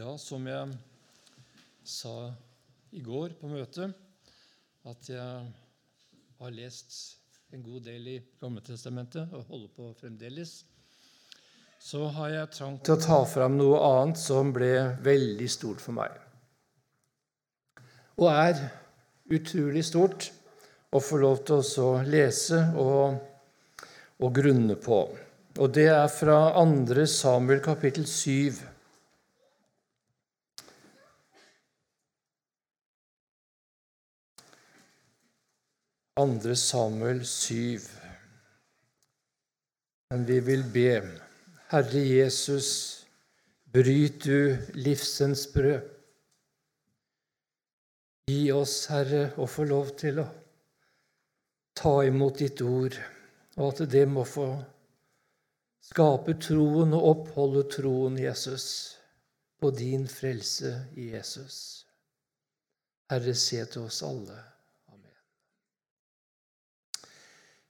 Ja, som jeg sa i går på møtet, at jeg har lest en god del i Gamletestamentet og holder på fremdeles, så har jeg trang til å ta fram noe annet som ble veldig stort for meg. Og er utrolig stort å få lov til å lese og, og grunne på. Og det er fra 2. Samuel kapittel 7. Andre Samuel 7. Men vi vil be. Herre Jesus, bryt du livsens brød. Gi oss, Herre, å få lov til å ta imot ditt ord, og at det må få skape troen og oppholde troen, Jesus, på din frelse Jesus. Herre, se til oss alle.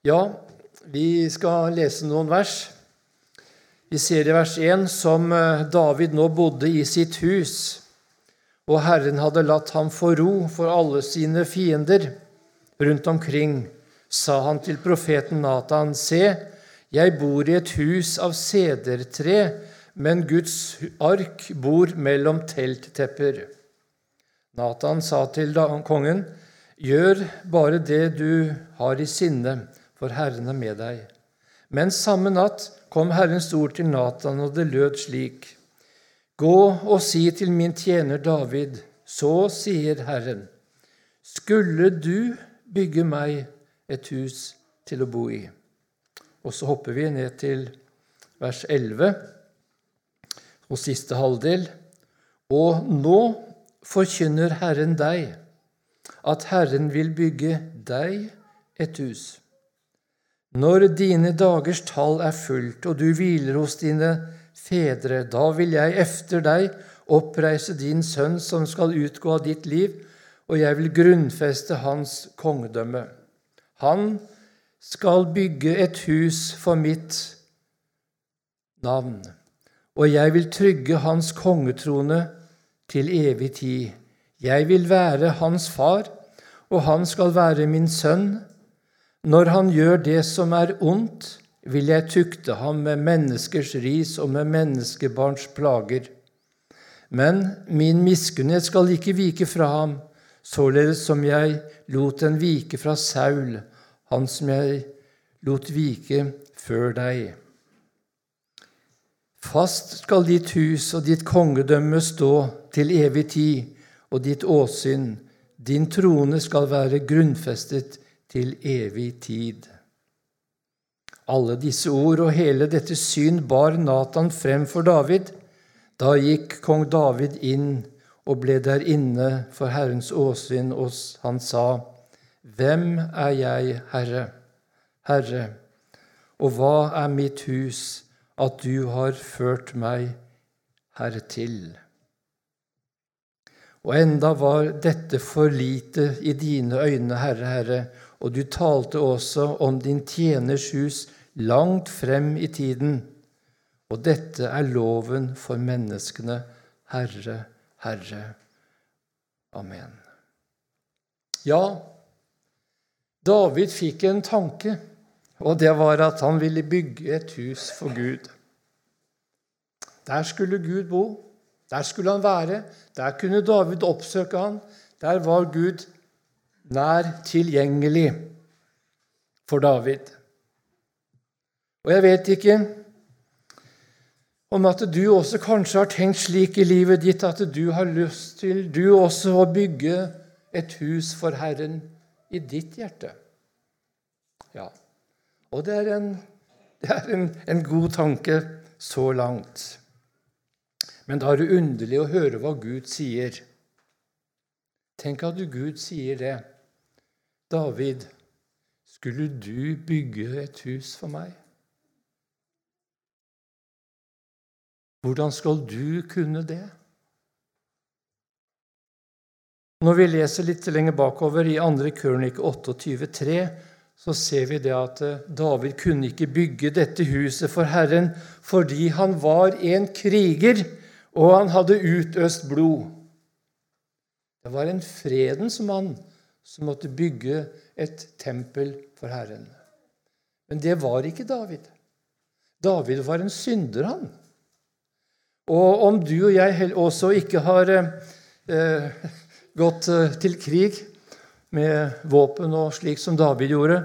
Ja, vi skal lese noen vers. Vi ser i vers 1 som eh, David nå bodde i sitt hus, og Herren hadde latt ham få ro for alle sine fiender rundt omkring, sa han til profeten Natan, se, jeg bor i et hus av sedertre, men Guds ark bor mellom telttepper. Natan sa til kongen, gjør bare det du har i sinne, for Herren er med deg. Men samme natt kom Herrens ord til Natan, og det lød slik.: Gå og si til min tjener David, så sier Herren, skulle du bygge meg et hus til å bo i? Og så hopper vi ned til vers 11 og siste halvdel. Og nå forkynner Herren deg at Herren vil bygge deg et hus. Når dine dagers tall er fullt, og du hviler hos dine fedre, da vil jeg efter deg oppreise din sønn som skal utgå av ditt liv, og jeg vil grunnfeste hans kongedømme. Han skal bygge et hus for mitt navn, og jeg vil trygge hans kongetrone til evig tid. Jeg vil være hans far, og han skal være min sønn. Når han gjør det som er ondt, vil jeg tukte ham med menneskers ris og med menneskebarns plager. Men min miskunnhet skal ikke vike fra ham, således som jeg lot den vike fra Saul, han som jeg lot vike før deg. Fast skal ditt hus og ditt kongedømme stå til evig tid, og ditt åsyn, din trone skal være grunnfestet til evig tid. Alle disse ord og hele dette syn bar Natan frem for David. Da gikk kong David inn og ble der inne for Herrens åsyn, og han sa, Hvem er jeg, Herre, Herre, og hva er mitt hus, at du har ført meg hertil? Og enda var dette for lite i dine øyne, Herre, Herre, og du talte også om din tjeners hus langt frem i tiden. Og dette er loven for menneskene, Herre, Herre. Amen. Ja, David fikk en tanke, og det var at han ville bygge et hus for Gud. Der skulle Gud bo, der skulle han være, der kunne David oppsøke han. Der var Gud nær tilgjengelig for David. Og jeg vet ikke om at du også kanskje har tenkt slik i livet ditt at du har lyst til du også å bygge et hus for Herren i ditt hjerte. Ja, og det er en, det er en, en god tanke så langt. Men da er det underlig å høre hva Gud sier. Tenk at Gud sier det. David, skulle du bygge et hus for meg? Hvordan skal du kunne det? Når vi leser litt lenger bakover i 2. Kronik 28,3, så ser vi det at eh, David kunne ikke bygge dette huset for Herren fordi han var en kriger og han hadde utøst blod. Det var en fredens mann som måtte bygge et tempel for Herren. Men det var ikke David. David var en synder, han. Og om du og jeg også ikke har eh, gått eh, til krig med våpen og slik som David gjorde,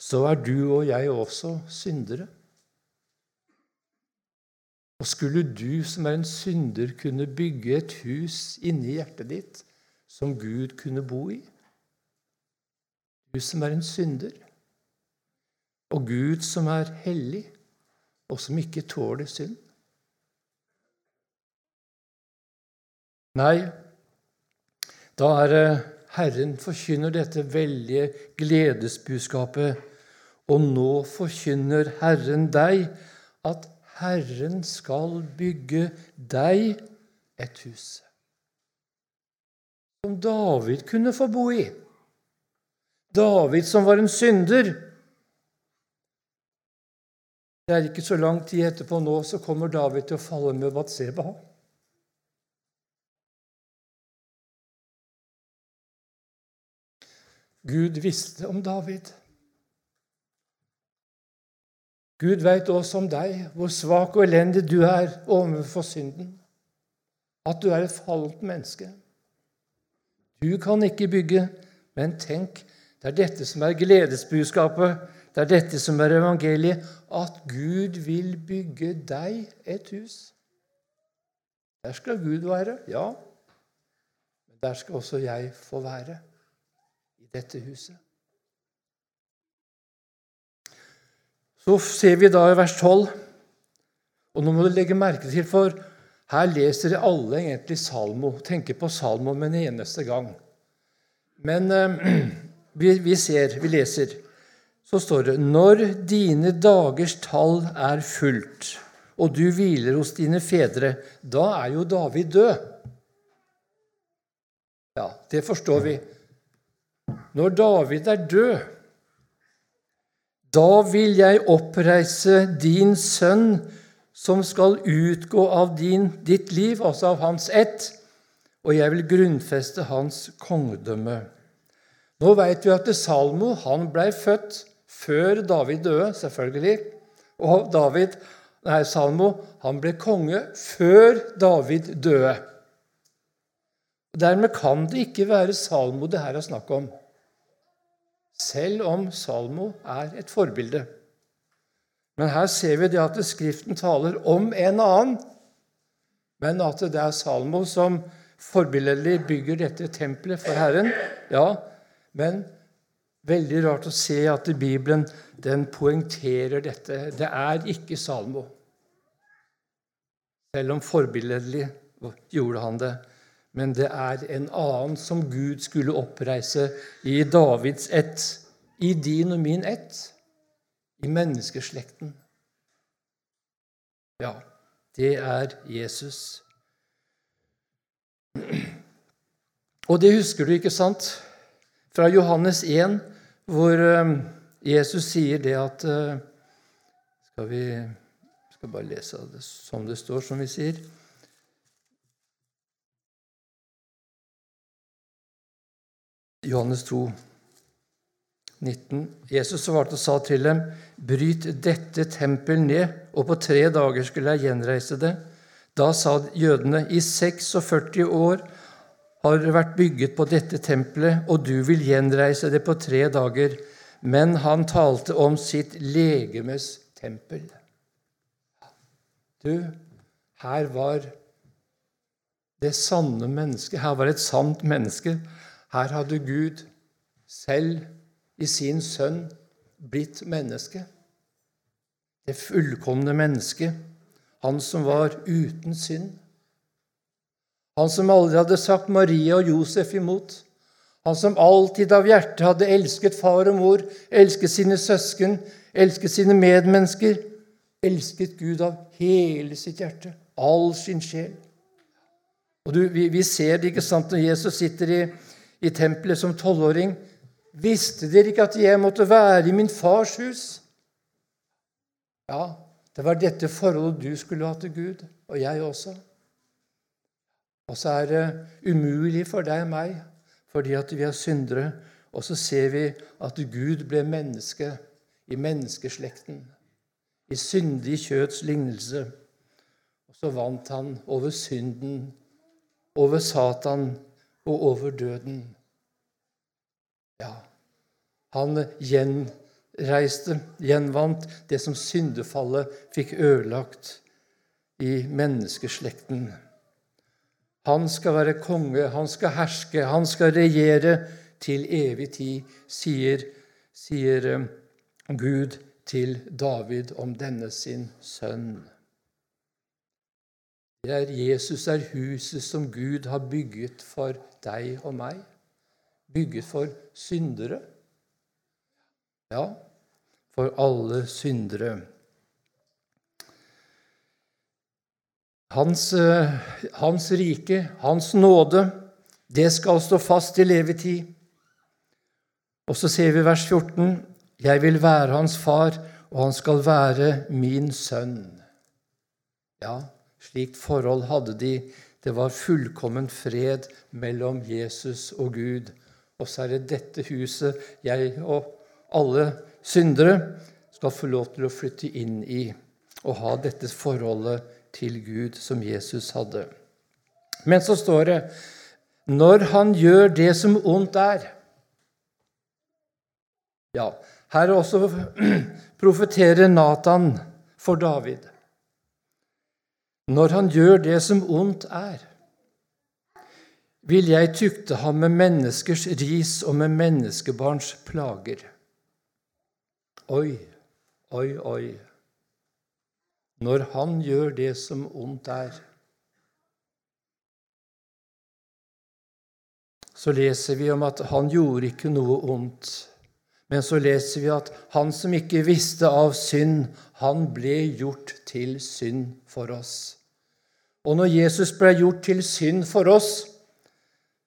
så er du og jeg også syndere. Og skulle du som er en synder, kunne bygge et hus inni hjertet ditt som Gud kunne bo i? Du som er en synder, og Gud som er hellig, og som ikke tåler synd? Nei, da er Herren forkynner dette veldige gledesbudskapet. Og nå forkynner Herren deg at Herren skal bygge deg et hus som David kunne få bo i. David som var en synder. Det er ikke så lang tid etterpå nå, så kommer David til å falle med Batseba. Gud visste om David. Gud veit også om deg, hvor svak og elendig du er overfor synden. At du er et fallent menneske. Du kan ikke bygge, men tenk, det er dette som er gledesbudskapet, det er dette som er evangeliet, at Gud vil bygge deg et hus. Der skal Gud være, ja, men der skal også jeg få være i dette huset. Så ser vi da i vers 12, og nå må du legge merke til, for her leser alle egentlig Salmo, tenker på Salmo med en eneste gang. Men eh, vi, vi, ser, vi leser, så står det Når dine dagers tall er fullt, og du hviler hos dine fedre, da er jo David død. Ja, det forstår vi. Når David er død, da vil jeg oppreise din sønn, som skal utgå av din, ditt liv, altså av hans ett, og jeg vil grunnfeste hans kongedømme. Nå vet vi at Salmo han ble født før David døde, selvfølgelig. Og David, nei, Salmo han ble konge før David døde. Dermed kan det ikke være Salmo det her er snakk om, selv om Salmo er et forbilde. Men her ser vi det at Skriften taler om en annen, men at det er Salmo som forbilledlig bygger dette tempelet for Herren. Ja, men veldig rart å se at Bibelen den poengterer dette. Det er ikke Salmo. Selv om forbilledlig gjorde han det men det er en annen som Gud skulle oppreise i Davids ett, i din og min ett, i menneskeslekten. Ja, det er Jesus. Og det husker du, ikke sant? Fra Johannes 1, hvor eh, Jesus sier det at eh, Skal vi skal bare lese det som det står, som vi sier. Johannes 2, 19. Jesus svarte og sa til dem, Bryt dette tempel ned, og på tre dager skulle jeg gjenreise det. Da sa jødene, i 46 år har vært bygget på dette tempelet, og du vil gjenreise det på tre dager. Men han talte om sitt legemes tempel. Du, her var det sanne mennesket. Her var et sant menneske her hadde Gud selv i sin sønn blitt menneske. Det fullkomne mennesket. Han som var uten synd. Han som aldri hadde sagt Maria og Josef imot. Han som alltid av hjertet hadde elsket far og mor, elsket sine søsken, elsket sine medmennesker. Elsket Gud av hele sitt hjerte, all sin sjel. Og du, vi, vi, ser det ikke sant når Jesus sitter i, i tempelet som tolvåring. Visste dere ikke at jeg måtte være i min fars hus? Ja, det var dette forholdet du skulle ha til Gud, og jeg også. Og så er det umulig for deg og meg fordi at vi er syndere. Og så ser vi at Gud ble menneske i menneskeslekten, i syndig kjøts lignelse. Og så vant han over synden, over Satan og over døden. Ja, han gjenreiste, gjenvant det som syndefallet fikk ødelagt i menneskeslekten. Han skal være konge, han skal herske, han skal regjere til evig tid, sier, sier eh, Gud til David om denne sin sønn. Er Jesus er huset som Gud har bygget for deg og meg. Bygget for syndere. Ja, for alle syndere. Hans, eh, hans, rike, hans nåde, det skal stå fast i levetid. Og så ser vi vers 14.: Jeg vil være hans far, og han skal være min sønn. Ja, slikt forhold hadde de. Det var fullkommen fred mellom Jesus og Gud. Og så er det dette huset jeg og alle syndere skal få lov til å flytte inn i og ha dette forholdet til Gud som Jesus hadde. Men så står det når han gjør det som ondt er. Ja, her også profeterer Natan for David. Når han gjør det som ondt er, vil jeg tykte ham med menneskers ris og med menneskebarns plager. Oi, oi, oi når han gjør det som ondt er. Så leser vi om at han gjorde ikke noe ondt. Men så leser vi at han som ikke visste av synd, han ble gjort til synd for oss. Og når Jesus ble gjort til synd for oss,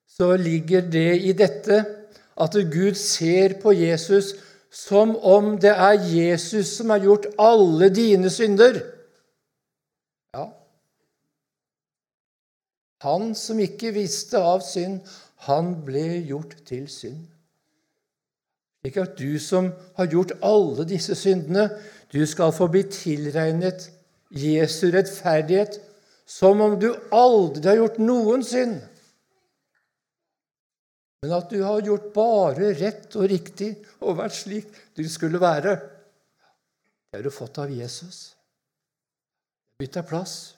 så ligger det i dette at Gud ser på Jesus som om det er Jesus som har gjort alle dine synder. Ja. Han som ikke visste av synd, han ble gjort til synd. Ikke at du som har gjort alle disse syndene, du skal få bli tilregnet Jesu rettferdighet som om du aldri har gjort noen synd. Men at du har gjort bare rett og riktig og vært slik du skulle være. Det har du fått av Jesus Bytt deg plass.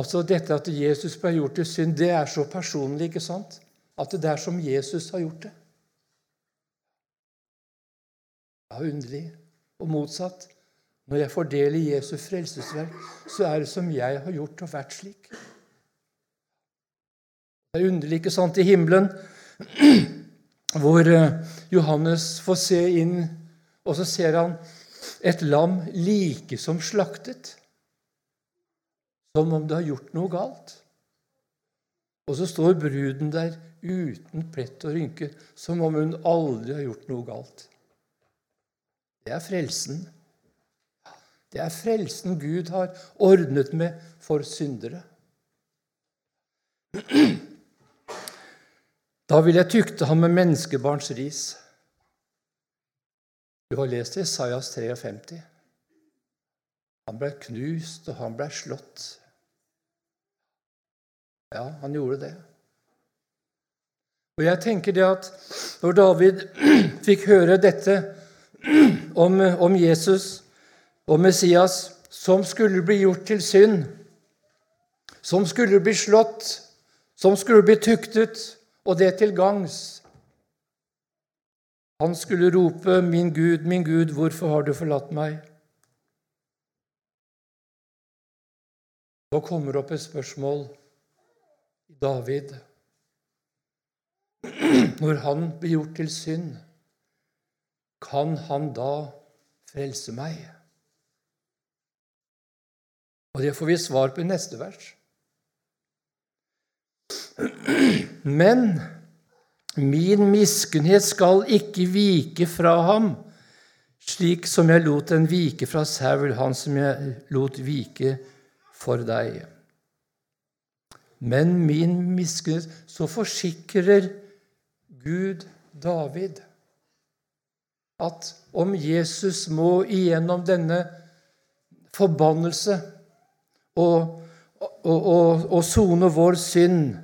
Altså Dette at Jesus ble gjort til synd, det er så personlig ikke sant? at det er som Jesus har gjort det. Ja, underlig. Og motsatt. Når jeg får del i Jesu frelsesverk, så er det som jeg har gjort og vært slik. Det er underlig, ikke sant, i himmelen, hvor eh, Johannes får se inn, og så ser han et lam like som slaktet, som om det har gjort noe galt. Og så står bruden der uten plett og rynke, som om hun aldri har gjort noe galt. Det er frelsen. Det er frelsen Gud har ordnet med for syndere. Da vil jeg tykte ham med menneskebarns ris. Du har lest Isaias 53. Han ble knust, og han ble slått. Ja, han gjorde det. Og jeg tenker det at når David fikk høre dette om, om Jesus og Messias, som skulle bli gjort til synd, som skulle bli slått, som skulle bli tuktet, og det til gangs han skulle rope, 'Min Gud, min Gud, hvorfor har du forlatt meg?' Så kommer det opp et spørsmål David. Når han blir gjort til synd, kan han da frelse meg? Og det får vi svar på i neste vers. Men Min miskunnhet skal ikke vike fra ham, slik som jeg lot den vike fra Saul, han som jeg lot vike for deg. Men min miskunnhet Så forsikrer Gud David at om Jesus må igjennom denne forbannelse og sone vår synd,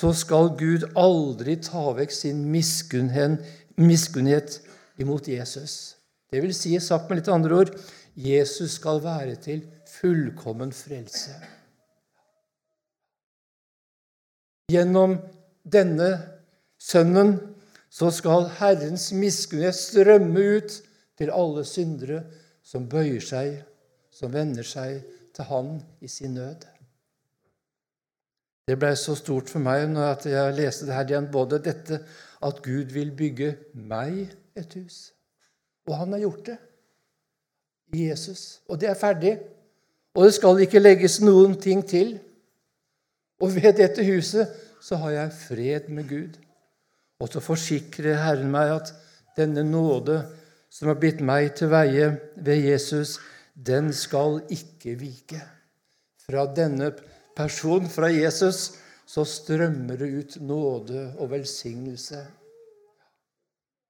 så skal Gud aldri ta vekk sin miskunnhet imot Jesus. Det vil si, sagt med litt andre ord, Jesus skal være til fullkommen frelse. Gjennom denne sønnen så skal Herrens miskunnhet strømme ut til alle syndere som bøyer seg, som vender seg til Han i sin nød. Det ble så stort for meg når jeg leste det her igjen, både dette at Gud vil bygge meg et hus. Og han har gjort det i Jesus. Og det er ferdig. Og det skal ikke legges noen ting til. Og ved dette huset så har jeg fred med Gud. Og så forsikrer Herren meg at denne nåde som har blitt meg til veie ved Jesus, den skal ikke vike. Fra denne person, fra Jesus, så strømmer det ut nåde og velsignelse.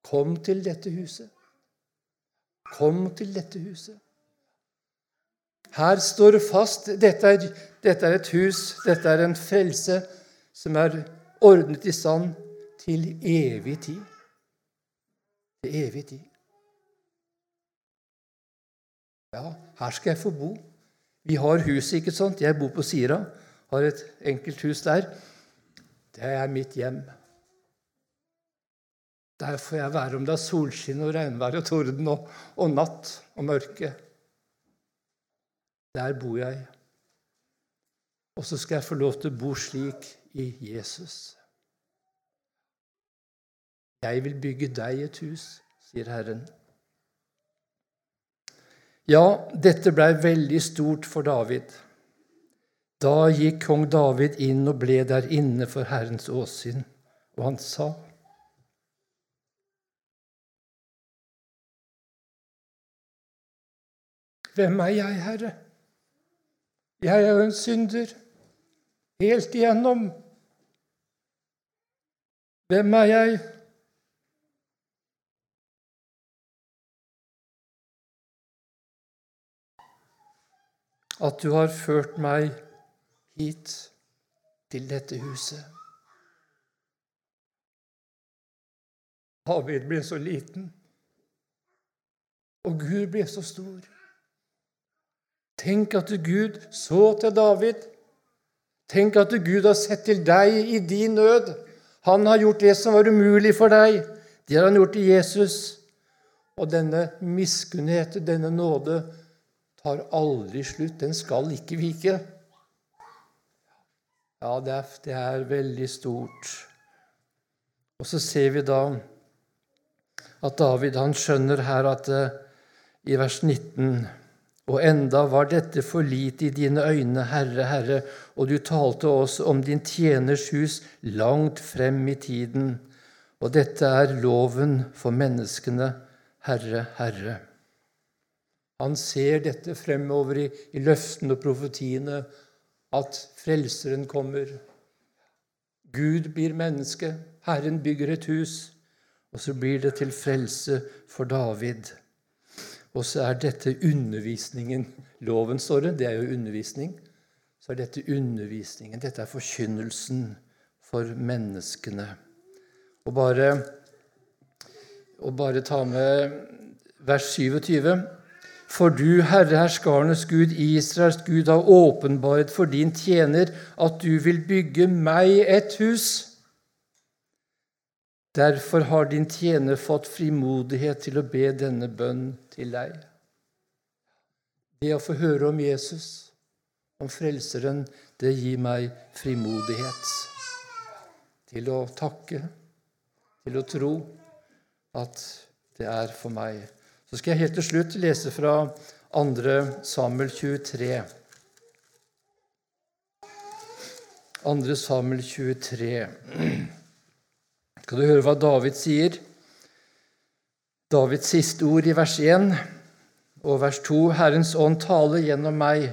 Kom til dette huset. Kom til dette huset. Her står det fast dette er, dette er et hus, dette er en frelse som er ordnet i stand til evig tid. Til evig tid. Ja, her skal jeg få bo. Vi har huset, ikke sant? Jeg bor på Sira, har et enkelt hus der. Det er mitt hjem. Der får jeg være om det er solskinn og regnvær og torden og, og natt og mørke. Der bor jeg. Og så skal jeg få lov til å bo slik i Jesus. Jeg vil bygge deg et hus, sier Herren. Ja, dette blei veldig stort for David. Da gikk kong David inn og ble der inne for Herrens åsyn, og han sa:" Hvem er jeg, Herre? Jeg er jo en synder, helt igjennom. Hvem er jeg? At du har ført meg hit, til dette huset. David ble så liten, og Gud ble så stor. Tenk at Gud så til David. Tenk at Gud har sett til deg i din nød. Han har gjort det som var umulig for deg. Det har han gjort til Jesus. Og denne miskunnhet, denne nåde, tar aldri slutt. Den skal ikke vike. Ja, det er, det er veldig stort. Og så ser vi da at David han skjønner her at uh, i vers 19 og enda var dette for lite i dine øyne, Herre, Herre, og du talte oss om din tjeners hus langt frem i tiden. Og dette er loven for menneskene, Herre, Herre. Han ser dette fremover i, i løftene og profetiene, at Frelseren kommer. Gud blir menneske, Herren bygger et hus, og så blir det til frelse for David. Og så er dette undervisningen. Loven, står det. Det er jo undervisning. Så er dette undervisningen. Dette er forkynnelsen for menneskene. Og bare, og bare ta med vers 27. For du, Herre herskarenes Gud, Israels Gud, har åpenbaret for din tjener at du vil bygge meg et hus. Derfor har din tjener fått frimodighet til å be denne bønn til deg. Det å få høre om Jesus, om Frelseren, det gir meg frimodighet til å takke, til å tro at det er for meg. Så skal jeg helt til slutt lese fra 2. Samuel 23. 2. Samuel 23 skal du høre hva David sier. Davids siste ord i vers 1 og vers 2.: Herrens ånd taler gjennom meg,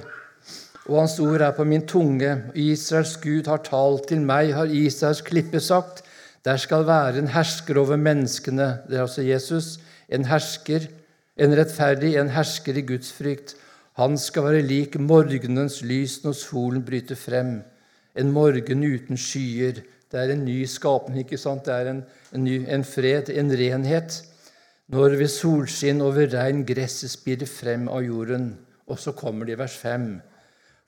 og hans ord er på min tunge. Israels Gud har talt til meg, har Israels klippe sagt. Der skal være en hersker over menneskene, det er altså Jesus, en hersker, en rettferdig, en hersker i Guds frykt. Han skal være lik morgenens lys når solen bryter frem. En morgen uten skyer. Det er en ny skapning, ikke sant? Det er en, en, ny, en fred, en renhet. Når ved solskinn over regn gresset spirer frem av jorden. Og så kommer det i vers 5.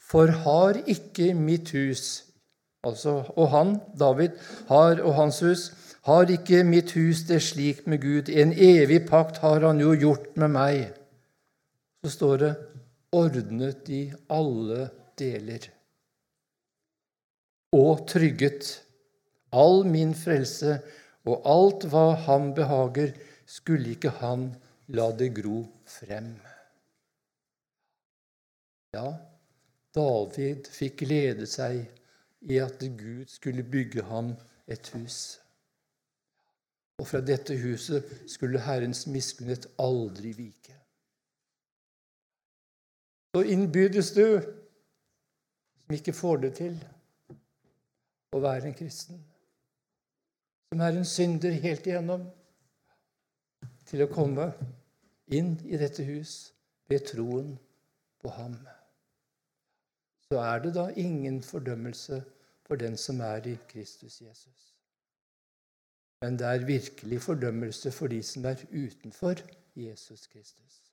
For har ikke mitt hus altså, Og han, David, har, og hans hus, har ikke mitt hus det slik med Gud? En evig pakt har han jo gjort med meg. Så står det ordnet i alle deler. Og trygget. All min frelse og alt hva ham behager, skulle ikke han la det gro frem. Ja, David fikk glede seg i at Gud skulle bygge ham et hus. Og fra dette huset skulle Herrens miskunnhet aldri vike. Så innbydes du, som ikke får det til, å være en kristen, som er en synder helt igjennom, til å komme inn i dette hus ved troen på ham så er det da ingen fordømmelse for den som er i Kristus Jesus. Men det er virkelig fordømmelse for de som er utenfor Jesus Kristus.